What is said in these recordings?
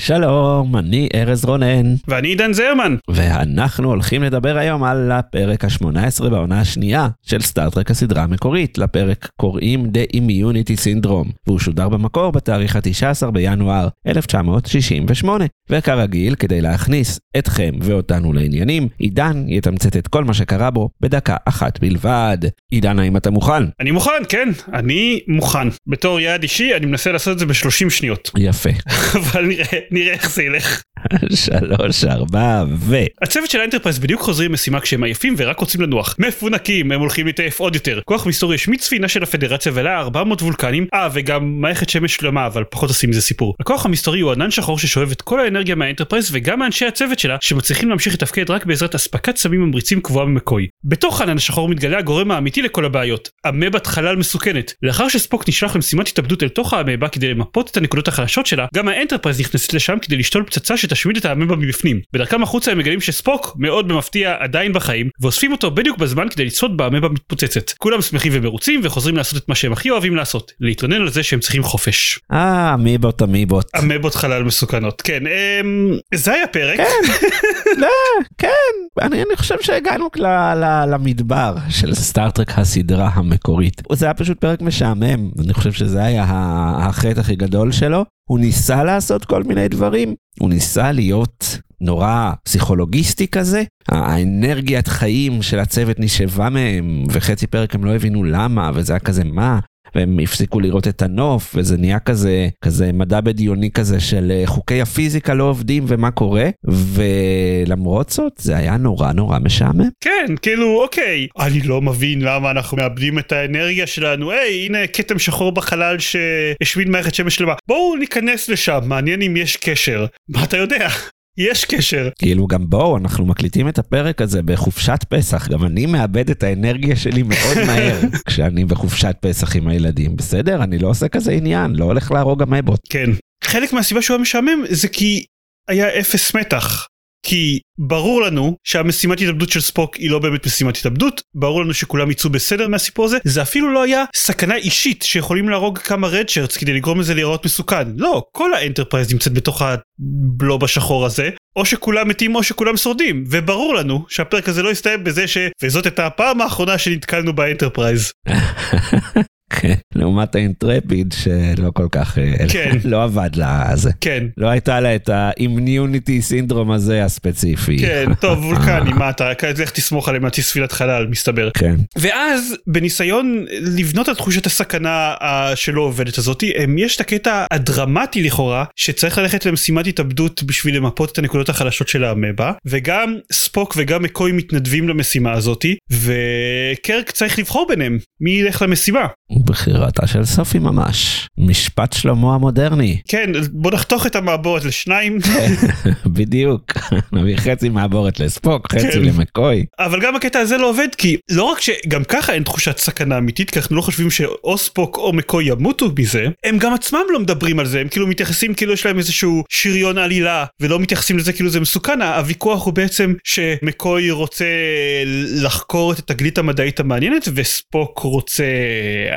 שלום, אני ארז רונן, ואני עידן זרמן. ואנחנו הולכים לדבר היום על הפרק ה-18 בעונה השנייה של סטארט-טרק הסדרה המקורית. לפרק קוראים The Immunity Syndrome, והוא שודר במקור בתאריך ה-19 בינואר 1968. וכרגיל, כדי להכניס אתכם ואותנו לעניינים, עידן יתמצת את כל מה שקרה בו בדקה אחת בלבד. עידן, האם אתה מוכן? אני מוכן, כן, אני מוכן. בתור יעד אישי, אני מנסה לעשות את זה ב-30 שניות. יפה. אבל נראה, נראה איך זה ילך. שלוש, ארבע, ו... הצוות של האנטרפרייז בדיוק חוזרים ממשימה כשהם עייפים ורק רוצים לנוח. מפונקים, הם הולכים להתעייף עוד יותר. כוח מסתורי השמיד ספינה של הפדרציה ועליה 400 וולקנים, אה וגם מערכת שמש שלמה, אבל פחות עושים מזה סיפור. הכוח המסתורי הוא ענן שחור ששואב את כל האנרגיה מהאנטרפרייז וגם מאנשי הצוות שלה שמצליחים להמשיך לתפקד רק בעזרת אספקת סמים ממריצים קבועה ממקוי. בתוך הענן השחור מתגלה הגורם האמיתי לכל הבעיות, אמבת חלל מסוכנת. לאחר שספוק נשלח למשימת התאבדות אל תוך האמבה כדי למפות את הנקודות החלשות שלה, גם האנטרפרייז נכנסת לשם כדי לשתול פצצה שתשמיד את האמבה מבפנים. בדרכם החוצה הם מגלים שספוק, מאוד במפתיע, עדיין בחיים, ואוספים אותו בדיוק בזמן כדי לצפות באמבה מתפוצצת. כולם שמחים ומרוצים וחוזרים לעשות את מה שהם הכי אוהבים לעשות, להתלונן על זה שהם צריכים חופש. אה, אמיבות, אמיבות. אמבות חלל מסוכנות, כן, אמ... זה היה פרק. כן, לא, כן, אני, אני חושב שהגענו ל, ל, למדבר של סטארט-טרק הסדרה המקורית. זה היה פשוט פרק משעמם, אני חושב שזה היה החטא הכי גדול שלו. הוא ניסה לעשות כל מיני דברים, הוא ניסה להיות נורא פסיכולוגיסטי כזה. האנרגיית חיים של הצוות נשאבה מהם, וחצי פרק הם לא הבינו למה, וזה היה כזה מה. והם הפסיקו לראות את הנוף וזה נהיה כזה כזה מדע בדיוני כזה של אה, חוקי הפיזיקה לא עובדים ומה קורה ולמרות זאת זה היה נורא נורא משעמם. כן, כאילו, אוקיי, אני לא מבין למה אנחנו מאבדים את האנרגיה שלנו, היי, הנה כתם שחור בחלל שהשמיד מערכת שמש שלמה. בואו ניכנס לשם, מעניין אם יש קשר. מה אתה יודע? יש קשר. כאילו גם בואו אנחנו מקליטים את הפרק הזה בחופשת פסח גם אני מאבד את האנרגיה שלי מאוד מהר כשאני בחופשת פסח עם הילדים בסדר אני לא עושה כזה עניין לא הולך להרוג אמבות. כן. חלק מהסיבה שהוא היה משעמם זה כי היה אפס מתח. כי ברור לנו שהמשימת התאבדות של ספוק היא לא באמת משימת התאבדות, ברור לנו שכולם יצאו בסדר מהסיפור הזה, זה אפילו לא היה סכנה אישית שיכולים להרוג כמה redshirts כדי לגרום לזה להיראות מסוכן, לא, כל האנטרפרייז נמצאת בתוך ה blob השחור הזה, או שכולם מתים או שכולם שורדים, וברור לנו שהפרק הזה לא יסתיים בזה ש... וזאת הייתה הפעם האחרונה שנתקלנו באנטרפרייז. לעומת האינטרפיד שלא כל כך אה, כן. לא עבד לה זה כן. לא הייתה לה את ה immunity syndrome הזה הספציפי. כן, טוב, וולקני, מה אתה, לך תסמוך עליהם להטיס ספינת חלל, מסתבר. כן. ואז בניסיון לבנות על תחושת הסכנה אה, שלא עובדת הזאתי יש את הקטע הדרמטי לכאורה שצריך ללכת למשימת התאבדות בשביל למפות את הנקודות החלשות של האמבה וגם ספוק וגם מקוי מתנדבים למשימה הזאתי וקרק צריך לבחור ביניהם מי ילך למשימה. בחירתה של סופי ממש. משפט שלמה המודרני. כן בוא נחתוך את המעבורת לשניים. בדיוק. נביא חצי מעבורת לספוק חצי כן. למקוי. אבל גם הקטע הזה לא עובד כי לא רק שגם ככה אין תחושת סכנה אמיתית כי אנחנו לא חושבים שאו ספוק או מקוי ימותו מזה הם גם עצמם לא מדברים על זה הם כאילו מתייחסים כאילו יש להם איזשהו שריון עלילה ולא מתייחסים לזה כאילו זה מסוכן. הוויכוח הוא בעצם שמקוי רוצה לחקור את התגלית המדעית המעניינת וספוק רוצה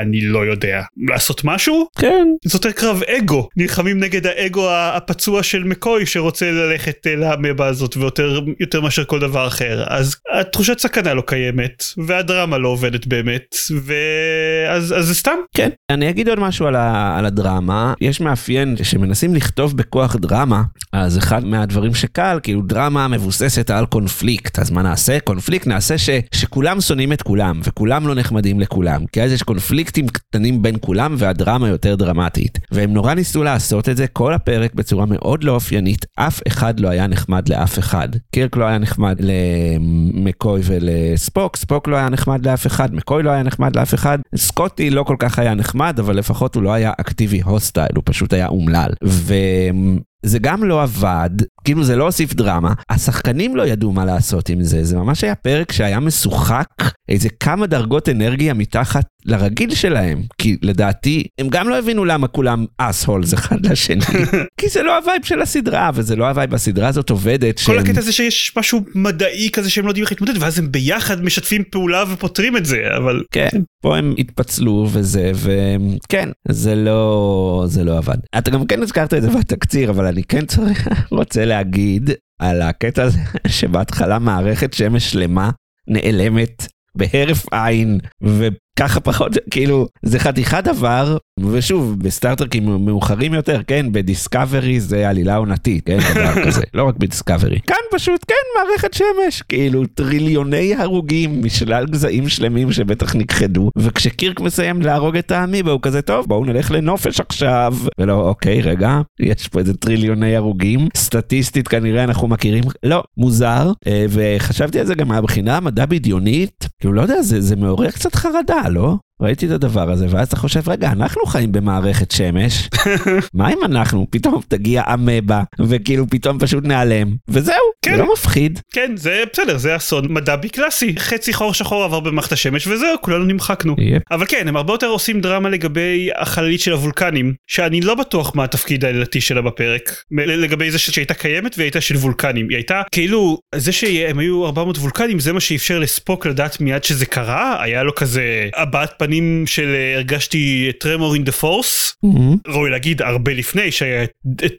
אני לא יודע לעשות משהו? כן. זה יותר קרב אגו. נלחמים נגד האגו הפצוע של מקוי שרוצה ללכת אה, לאמבה הזאת ויותר יותר מאשר כל דבר אחר. אז התחושת סכנה לא קיימת והדרמה לא עובדת באמת ואז אז זה סתם. כן. אני אגיד עוד משהו על, ה, על הדרמה. יש מאפיין שמנסים לכתוב בכוח דרמה אז אחד מהדברים שקל כאילו דרמה מבוססת על קונפליקט. אז מה נעשה? קונפליקט נעשה ש, שכולם שונאים את כולם וכולם לא נחמדים לכולם. כי אז יש קונפליקטים קטנים בין כולם והדרמה יותר דרמטית והם נורא ניסו לעשות את זה כל הפרק בצורה מאוד לא אופיינית אף אחד לא היה נחמד לאף אחד קירק לא היה נחמד למקוי ולספוק ספוק לא היה נחמד לאף אחד מקוי לא היה נחמד לאף אחד סקוטי לא כל כך היה נחמד אבל לפחות הוא לא היה אקטיבי הוסטייל הוא פשוט היה אומלל. ו... זה גם לא עבד, כאילו זה לא הוסיף דרמה, השחקנים לא ידעו מה לעשות עם זה, זה ממש היה פרק שהיה משוחק איזה כמה דרגות אנרגיה מתחת לרגיל שלהם, כי לדעתי הם גם לא הבינו למה כולם assholes אחד לשני, כי זה לא ה vibe של הסדרה, וזה לא ה vibe, הסדרה הזאת עובדת. כל הקטע זה שיש משהו מדעי כזה שהם לא יודעים איך להתמודד, ואז הם ביחד משתפים פעולה ופותרים את זה, אבל... כן, פה הם התפצלו וזה, וכן, זה לא, זה לא עבד. אתה גם כן הזכרת את זה בתקציר, אבל אני כן צריך, רוצה להגיד על הקטע הזה שבהתחלה מערכת שמש שלמה נעלמת בהרף עין וככה פחות כאילו זה חתיכת דבר ושוב בסטארטרקים מאוחרים יותר כן בדיסקאברי זה עלילה עונתית כן דבר כזה. לא רק בדיסקאברי. כאן פשוט כן מערכת שמש. כאילו טריליוני הרוגים משלל גזעים שלמים שבטח נכחדו וכשקירק מסיים להרוג את האמיבה הוא כזה טוב בואו נלך לנופש עכשיו. ולא אוקיי רגע יש פה איזה טריליוני הרוגים. סטטיסטית כנראה אנחנו מכירים. לא מוזר. אה, וחשבתי על זה גם מהבחינה המדע בדיונית. כאילו לא יודע זה, זה מעורר קצת חרדה לא? ראיתי את הדבר הזה ואז אתה חושב רגע אנחנו חיים במערכת שמש? מה אם אנחנו? פתאום תגיע אמבה וכאילו פתאום פשוט נעלם. וזהו כן. זה לא מפחיד. כן זה בסדר זה אסון מדבי קלאסי. חצי חור שחור עבר במערכת השמש וזהו כולנו נמחקנו. yep. אבל כן הם הרבה יותר עושים דרמה לגבי החללית של הוולקנים שאני לא בטוח מה התפקיד העלילתי שלה בפרק. לגבי זה שהייתה קיימת והייתה של וולקנים. היא הייתה כאילו זה שהם היו 400 וולקנים זה מה שאפשר לספוק לדעת מיד שזה קרה? היה לו כזה הבעת פנים של אה, הרגשתי טרמור אין דה פורס ראוי להגיד הרבה לפני שהיה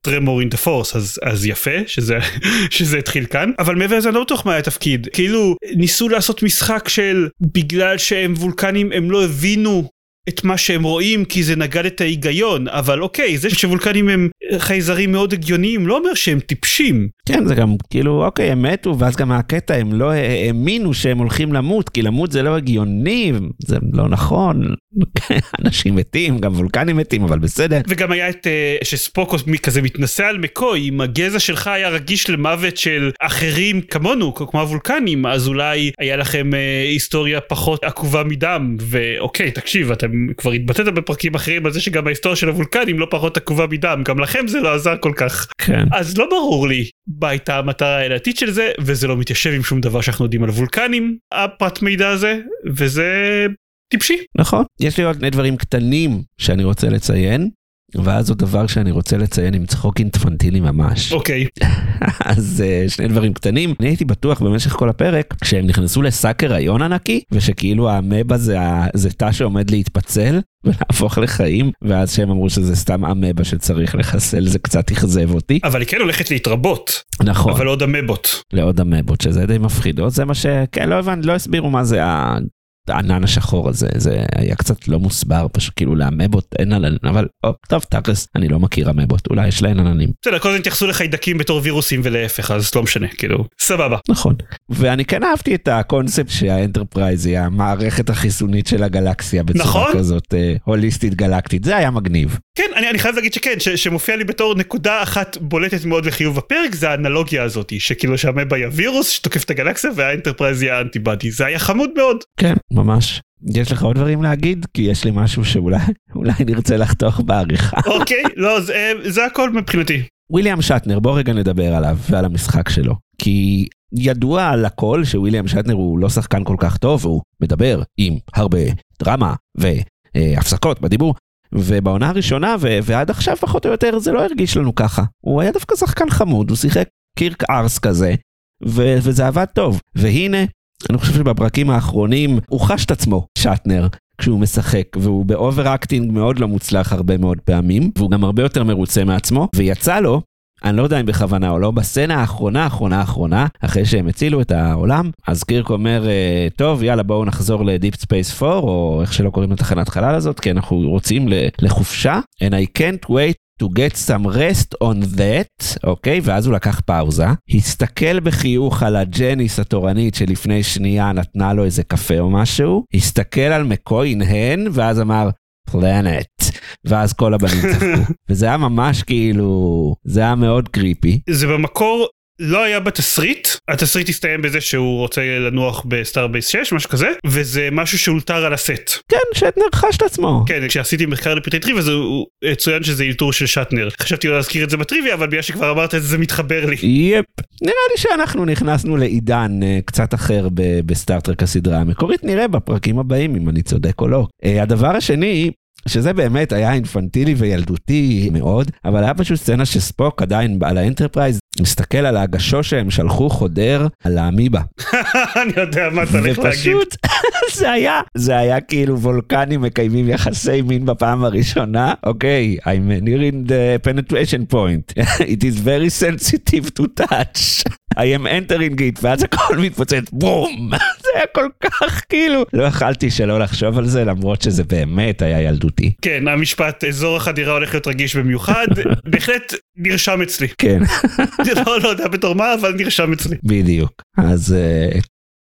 טרמור אין דה פורס אז אז יפה שזה שזה התחיל כאן. אבל מעבר לזה אני לא בטוח מה היה התפקיד. כאילו ניסו לעשות משחק של בגלל שהם וולקנים הם לא הבינו את מה שהם רואים כי זה נגד את ההיגיון אבל אוקיי זה שוולקנים הם חייזרים מאוד הגיוניים לא אומר שהם טיפשים. כן זה גם כאילו אוקיי הם מתו ואז גם הקטע הם לא האמינו שהם הולכים למות כי למות זה לא הגיוני זה לא נכון אנשים מתים גם וולקנים מתים אבל בסדר. וגם היה את uh, שספוקוס כזה מתנשא על מקוי אם הגזע שלך היה רגיש למוות של אחרים כמונו כמו הוולקנים אז אולי היה לכם uh, היסטוריה פחות עקובה מדם. ואוקיי תקשיב אתם כבר התבטאת בפרקים אחרים על זה שגם ההיסטוריה של הוולקנים לא פחות עקובה מדם. גם לכם זה לא עזר כל כך. כן. אז לא ברור לי מה הייתה המטרה העלתית של זה וזה לא מתיישב עם שום דבר שאנחנו יודעים על וולקנים הפרט מידע הזה וזה טיפשי נכון יש לי עוד שני דברים קטנים שאני רוצה לציין ואז עוד דבר שאני רוצה לציין עם צחוק אינפנטילי ממש. אוקיי. Okay. אז uh, שני דברים קטנים, אני הייתי בטוח במשך כל הפרק שהם נכנסו לשק הריון ענקי ושכאילו המבה זה, זה תא שעומד להתפצל ולהפוך לחיים ואז שהם אמרו שזה סתם אמבה שצריך לחסל זה קצת אכזב אותי. אבל היא כן הולכת להתרבות. נכון. אבל עוד אמבות. לעוד אמבות שזה די מפחיד. זה מה שכן לא הבנתי לא הסבירו מה זה הענן השחור הזה זה היה קצת לא מוסבר פשוט כאילו לאמבות אין ענן אבל או, טוב תכלס אני לא מכיר אמבות אולי יש להן עננים. בסדר כל הזמן התייחסו לחיידקים בתור וירוסים ולהפך אז לא משנה כאילו סבבה. נכון ואני כן אהבתי את הקונספט שהאנטרפרייז היא המערכת החיסונית של הגלקסיה בצורה נכון? כזאת אה, הוליסטית גלקטית זה היה מגניב. כן אני, אני חייב להגיד שכן ש, שמופיע לי בתור נקודה אחת בולטת מאוד לחיוב בפרק זה האנלוגיה הזאתי שכאילו שהאמבה היא הווירוס שתוקף את הגלקסיה והאנטרפרייז היא ה antibody זה היה חמוד מאוד. כן ממש. יש לך עוד דברים להגיד? כי יש לי משהו שאולי אולי נרצה לחתוך בעריכה. אוקיי, לא, זה, זה הכל מבחינתי. וויליאם שטנר, בוא רגע נדבר עליו ועל המשחק שלו. כי ידוע על הכל שוויליאם שטנר הוא לא שחקן כל כך טוב, הוא מדבר עם הרבה דרמה והפסקות בדיבור. ובעונה הראשונה ו- ועד עכשיו פחות או יותר זה לא הרגיש לנו ככה. הוא היה דווקא שחקן חמוד, הוא שיחק קירק ארס כזה, ו- וזה עבד טוב. והנה, אני חושב שבפרקים האחרונים הוא חש את עצמו, שטנר, כשהוא משחק, והוא ב overacting מאוד לא מוצלח הרבה מאוד פעמים, והוא גם הרבה יותר מרוצה מעצמו, ויצא לו, אני לא יודע אם בכוונה או לא, בסצנה האחרונה, האחרונה, האחרונה, אחרי שהם הצילו את העולם, אז קירק אומר, אה, טוב, יאללה, בואו נחזור ל Deep Space 4, או איך שלא קוראים לתחנת חלל הזאת, כי אנחנו רוצים לחופשה, and I can't wait to get some rest on that, אוקיי? אוקיי, ואז הוא לקח פאוזה, הסתכל בחיוך על הג'ניס התורנית שלפני שנייה נתנה לו איזה קפה או משהו, הסתכל על מקוי הנהן, ואז אמר, planet, ואז כל הבנים צחקו. וזה היה ממש כאילו, זה היה מאוד creepy. זה במקור לא היה בתסריט, התסריט הסתיים בזה שהוא רוצה לנוח ב Starbase 6, משהו כזה, וזה משהו שאולתר על הסט. כן, שטנר חש את עצמו. כן, כשעשיתי מחקר לפרטי טריוויה אז הוא צוין שזה אלתור של שטנר. חשבתי לא להזכיר את זה בטריוויה, אבל בגלל שכבר אמרת את זה, זה מתחבר לי. יפ. נראה לי שאנחנו נכנסנו לעידן uh, קצת אחר בסטארטרק הסדרה המקורית, נראה בפרקים הבאים אם אני צודק או לא. Uh, הדבר השני, שזה באמת היה אינפנטילי וילדותי מאוד, אבל היה פשוט סצנה שספוק עדיין על האנטרפרייז מסתכל על הגשושית שהם שלחו חודר על האמיבה. אני יודע מה אתה הולך להגיד. ופשוט זה היה, זה היה כאילו וולקנים מקיימים יחסי מין בפעם הראשונה. אוקיי, okay, I'm nearing the penetration point. It is very sensitive to touch. I am entering it, ואז הכל מתפוצץ, בום! זה היה כל כך כאילו, לא יכלתי שלא לחשוב על זה, למרות שזה באמת היה ילדותי. כן, המשפט, אזור החדירה הולך להיות רגיש במיוחד, בהחלט נרשם אצלי. כן. לא, לא יודע בתור מה, אבל נרשם אצלי. בדיוק. אז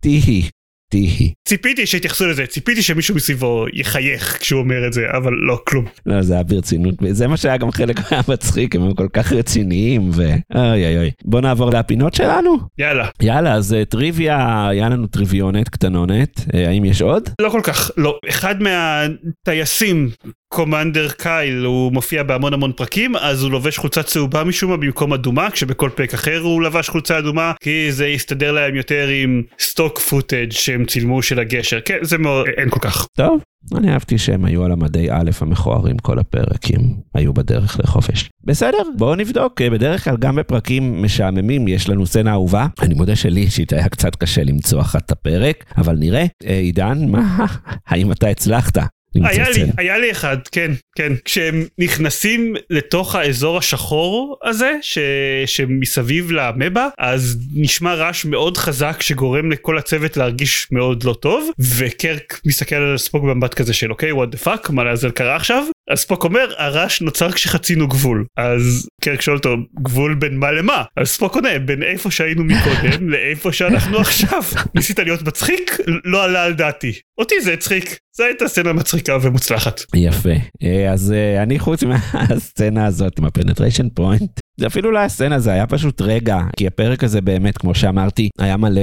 תהי. תהי. ציפיתי שיתייחסו לזה, ציפיתי שמישהו מסביבו יחייך כשהוא אומר את זה, אבל לא כלום. לא, זה היה ברצינות, זה מה שהיה גם חלק מהמצחיק, הם כל כך רציניים ו... אוי אוי אוי. בוא נעבור לפינות שלנו? יאללה. יאללה, אז טריוויה, היה לנו טריוויונת קטנונת, האם יש עוד? לא כל כך, לא. אחד מהטייסים קומנדר קייל הוא מופיע בהמון המון פרקים אז הוא לובש חולצה צהובה משום מה במקום אדומה כשבכל פרק אחר הוא לבש חולצה אדומה כי זה יסתדר להם יותר עם stock footage שהם צילמו של הגשר. כן זה מאוד אין כל כך. טוב אני אהבתי שהם היו על המדי א' המכוערים כל הפרקים היו בדרך לחופש. בסדר בואו נבדוק. בדרך כלל גם בפרקים משעממים יש לנו סצנה אהובה. אני מודה שלי אישית היה קצת קשה למצוא אחת את הפרק אבל נראה. עידן מה האם אתה הצלחת היה לי, היה לי אחד, כן, כן. כשהם נכנסים לתוך האזור השחור הזה, ש... שמסביב למבה, אז נשמע רעש מאוד חזק שגורם לכל הצוות להרגיש מאוד לא טוב, וקרק מסתכל על ספוק במבט כזה של אוקיי, what the fuck, מה לעזאזל קרה עכשיו? אז ספוק אומר, הרעש נוצר כשחצינו גבול. אז קרק שואל אותו, גבול בין מה למה? אז ספוק עונה, בין איפה שהיינו מקודם לאיפה שאנחנו עכשיו. ניסית להיות מצחיק? לא עלה על דעתי. אותי זה הצחיק. זו הייתה סצנה מצחיקה ומוצלחת. יפה. אז אני חוץ מהסצנה הזאת עם ה penetration point, זה אפילו לא היה סצנה, זה היה פשוט רגע, כי הפרק הזה באמת, כמו שאמרתי, היה מלא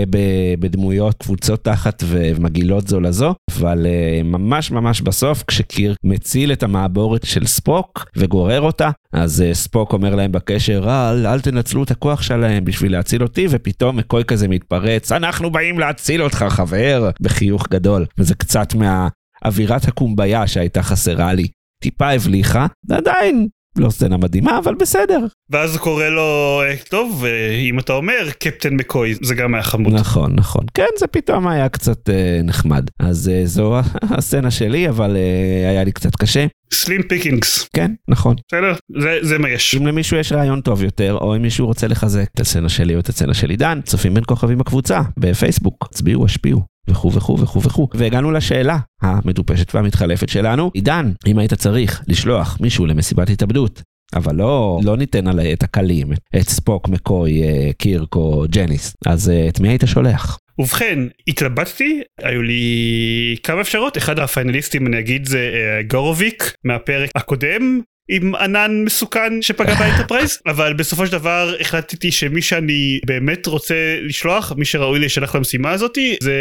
בדמויות קבוצות תחת ומגעילות זו לזו, אבל ממש ממש בסוף, כשקיר מציל את המעבורת של ספוק וגורר אותה, אז ספוק אומר להם בקשר, אל, אל תנצלו את הכוח שלהם בשביל להציל אותי, ופתאום מקוי כזה מתפרץ, אנחנו באים להציל אותך חבר, בחיוך גדול, וזה קצת מה... אווירת הקומביה שהייתה חסרה לי. טיפה הבליחה, ועדיין לא סצנה מדהימה, אבל בסדר. ואז הוא קורא לו, טוב, אם אתה אומר קפטן מקוי, זה גם היה חמוד. נכון, נכון. כן, זה פתאום היה קצת אה, נחמד. אז אה, זו הסצנה שלי, אבל אה, היה לי קצת קשה. סלים פיקינגס. כן, נכון. בסדר, זה, זה מה יש. אם למישהו יש רעיון טוב יותר, או אם מישהו רוצה לחזק את הסצנה שלי או את הסצנה של עידן, צופים בין כוכבים בקבוצה, בפייסבוק, הצביעו, השפיעו. וכו' וכו' וכו' וכו'. והגענו לשאלה המטופשת והמתחלפת שלנו. עידן, אם היית צריך לשלוח מישהו למסיבת התאבדות, אבל לא, לא ניתן עליה את הקלים, את ספוק, מקוי, קירק או ג'ניס, אז את מי היית שולח? ובכן, התלבטתי, היו לי כמה אפשרות, אחד הפיינליסטים אני אגיד זה גרוביק מהפרק הקודם, עם ענן מסוכן שפגע באנטרפרייז אבל בסופו של דבר החלטתי שמי שאני באמת רוצה לשלוח מי שראוי להישלח למשימה הזאתי זה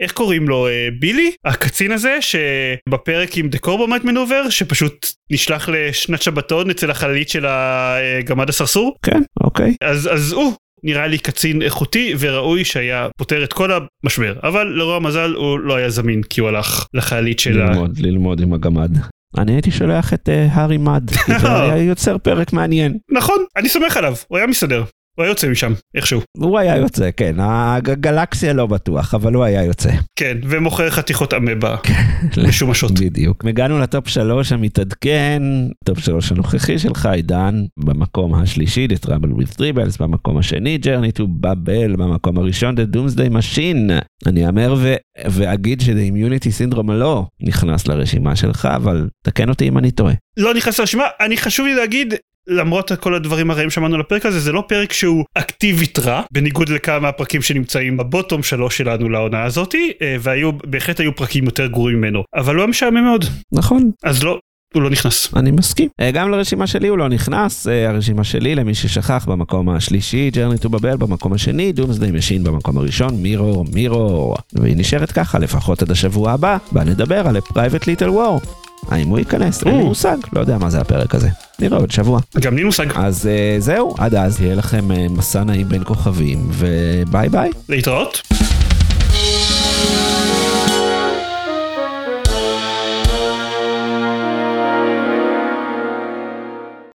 איך קוראים לו ביילי? הקצין הזה שבפרק עם The Corbomite Maneuver שפשוט נשלח לשנת שבתון אצל החללית של הגמד הסרסור. כן אוקיי. אז אז הוא נראה לי קצין איכותי וראוי שהיה פותר את כל המשבר אבל לרוע המזל הוא לא היה זמין כי הוא הלך לחיילית של ללמוד, ה... ללמוד עם הגמד. אני הייתי שולח את הארי מד, היה יוצר פרק מעניין. נכון, אני סומך עליו, הוא היה מסתדר. הוא היה יוצא משם, איכשהו. הוא היה יוצא, כן, הגלקסיה לא בטוח, אבל הוא היה יוצא. כן, ומוכר חתיכות אמבה משומשות. בדיוק. הגענו ל top שלוש המתעדכן, top שלוש הנוכחי שלך, עידן, במקום השלישי, The Trouble with Tribbles, במקום השני, Journey to Babel, במקום הראשון, The Doomsday Machine. אני אהמר ואגיד ש-The Immunity Syndrome לא נכנס לרשימה שלך, אבל תקן אותי אם אני טועה. לא נכנס לרשימה, אני חשוב לי להגיד למרות כל הדברים הרעים שאמרנו לפרק הזה זה לא פרק שהוא אקטיבית רע בניגוד לכמה הפרקים שנמצאים ב bottom שלוש שלנו לעונה הזאתי והיו בהחלט היו פרקים יותר גרועים ממנו אבל לא משעמם מאוד נכון אז לא הוא לא נכנס. אני מסכים. אה, גם לרשימה שלי הוא לא נכנס, אה, הרשימה שלי למי ששכח במקום השלישי, Journey to Babel במקום השני, Doomsday Machine במקום הראשון, Mirror, Mirror. והיא נשארת ככה לפחות עד השבוע הבא, בה נדבר על Private Little War. האם הוא ייכנס? אין לי מושג, לא יודע מה זה הפרק הזה. נראה עוד שבוע. גם לי מושג. אז אה, זהו, עד אז יהיה לכם אה, מסע נעים בין כוכבים, וביי ביי. להתראות. thank you